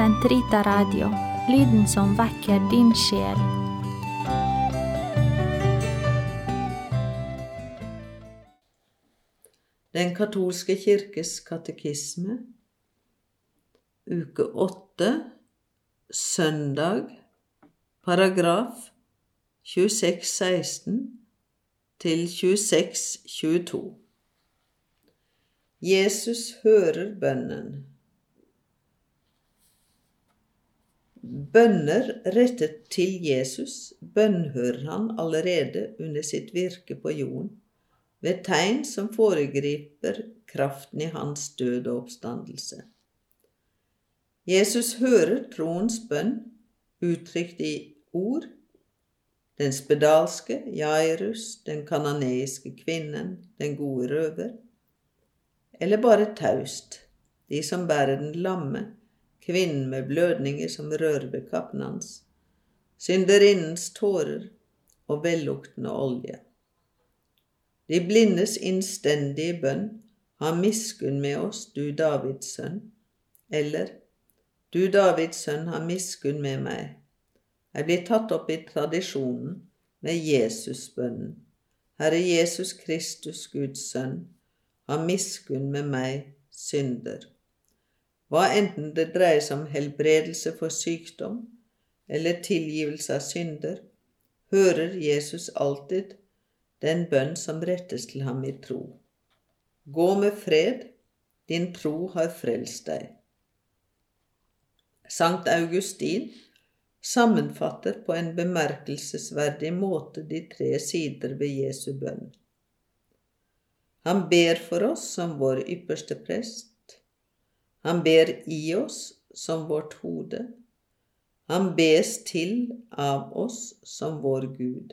Sentrita Radio, lyden som vekker din sjel. Den katolske kirkes katekisme, uke åtte, søndag, paragraf 2616 til 2622. Jesus hører bønnen. Bønner rettet til Jesus. Bønnhører han allerede under sitt virke på jorden, ved tegn som foregriper kraften i hans død og oppstandelse. Jesus hører troens bønn uttrykt i ord, den spedalske, Jairus, den kananeiske kvinnen, den gode røver, eller bare taust, de som bærer den lamme, kvinnen med blødninger som rører ved kappen hans, synderinnens tårer og velluktende olje. De blindes innstendige bønn, ha miskunn med oss, du Davids sønn, eller du Davids sønn, ha miskunn med meg, Jeg blir tatt opp i tradisjonen med Jesusbønnen. Herre Jesus Kristus, Guds sønn, ha miskunn med meg, synder. Hva enten det dreier seg om helbredelse for sykdom eller tilgivelse av synder, hører Jesus alltid den bønn som rettes til ham i tro. Gå med fred, din tro har frelst deg. Sankt Augustin sammenfatter på en bemerkelsesverdig måte de tre sider ved Jesu bønn. Han ber for oss som vår ypperste prest. Han ber i oss som vårt hode. Han bes til av oss som vår Gud.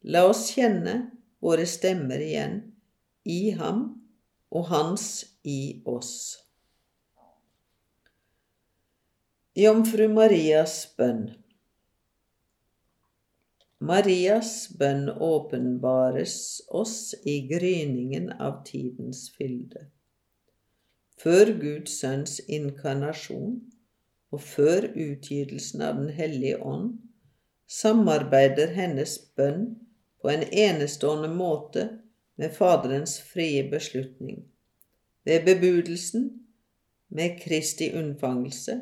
La oss kjenne våre stemmer igjen i ham og hans i oss. Jomfru Marias bønn Marias bønn åpenbares oss i gryningen av tidens fylde. Før Guds sønns inkarnasjon og før utgytelsen av Den hellige ånd samarbeider hennes bønn på en enestående måte med Faderens frie beslutning, ved bebudelsen med Kristi unnfangelse,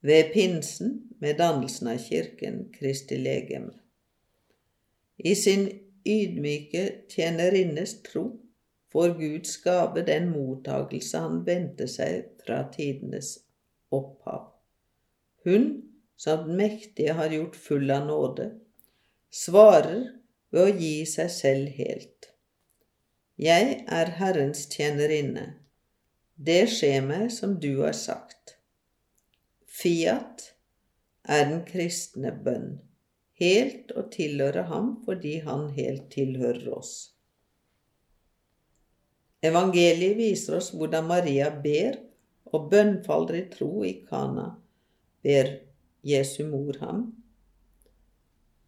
ved pinsen med dannelsen av Kirken, Kristi legeme. I sin ydmyke tjenerinnes tro får Guds gave den mottagelse han vendte seg fra tidenes opphav. Hun, som den mektige har gjort full av nåde, svarer ved å gi seg selv helt. Jeg er Herrens tjenerinne. Det skjer meg som du har sagt. Fiat er den kristne bønn, helt å tilhøre ham fordi han helt tilhører oss. Evangeliet viser oss hvordan Maria ber og bønnfaller i tro i Kana, ber Jesu mor ham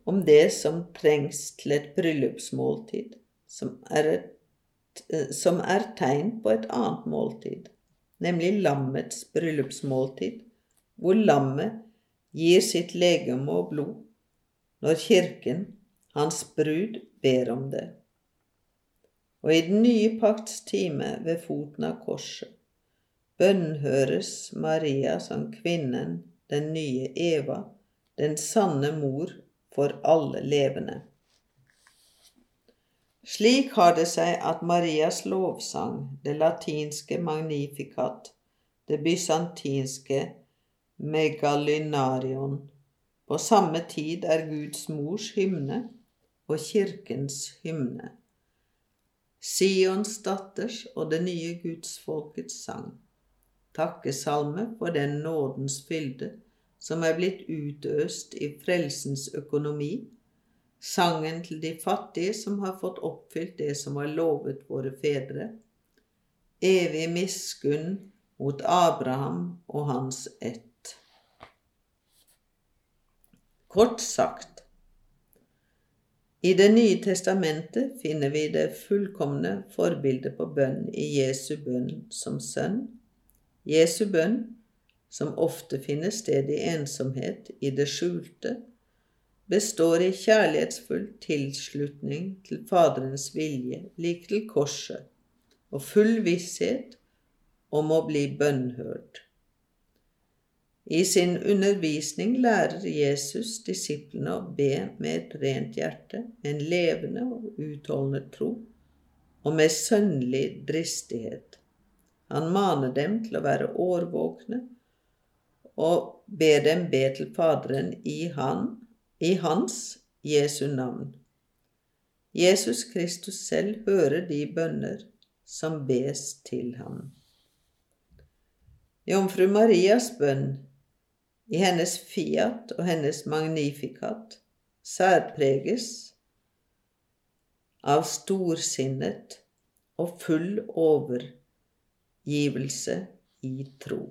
om det som trengs til et bryllupsmåltid, som er, et, eh, som er tegn på et annet måltid, nemlig lammets bryllupsmåltid, hvor lammet gir sitt legeme og blod når Kirken, hans brud, ber om det. Og i den nye pakts time ved foten av korset bønnhøres Maria som kvinnen, den nye Eva, den sanne mor for alle levende. Slik har det seg at Marias lovsang, det latinske magnificat, det bysantinske megalynarion, på samme tid er Guds mors hymne og kirkens hymne. Sions datters og det nye gudsfolkets sang. Takkesalme for den nådens fylde som er blitt utøst i frelsens økonomi, sangen til de fattige som har fått oppfylt det som var lovet våre fedre, evig miskunn mot Abraham og hans ett. Kort sagt, i Det nye testamentet finner vi det fullkomne forbildet på bønn i Jesu bønn som sønn, Jesu bønn som ofte finner sted i ensomhet i det skjulte, består i kjærlighetsfull tilslutning til Faderens vilje, lik til korset, og full visshet om å bli bønnhørt. I sin undervisning lærer Jesus disiplene å be med et rent hjerte, en levende og utholdende tro, og med sønnlig dristighet. Han maner dem til å være årvåkne og ber dem be til Faderen i, han, i Hans, Jesu navn. Jesus Kristus selv hører de bønner som bes til ham. Jomfru Marias bønn i hennes fiat og hennes magnificat særpreges av storsinnet og full overgivelse i tro.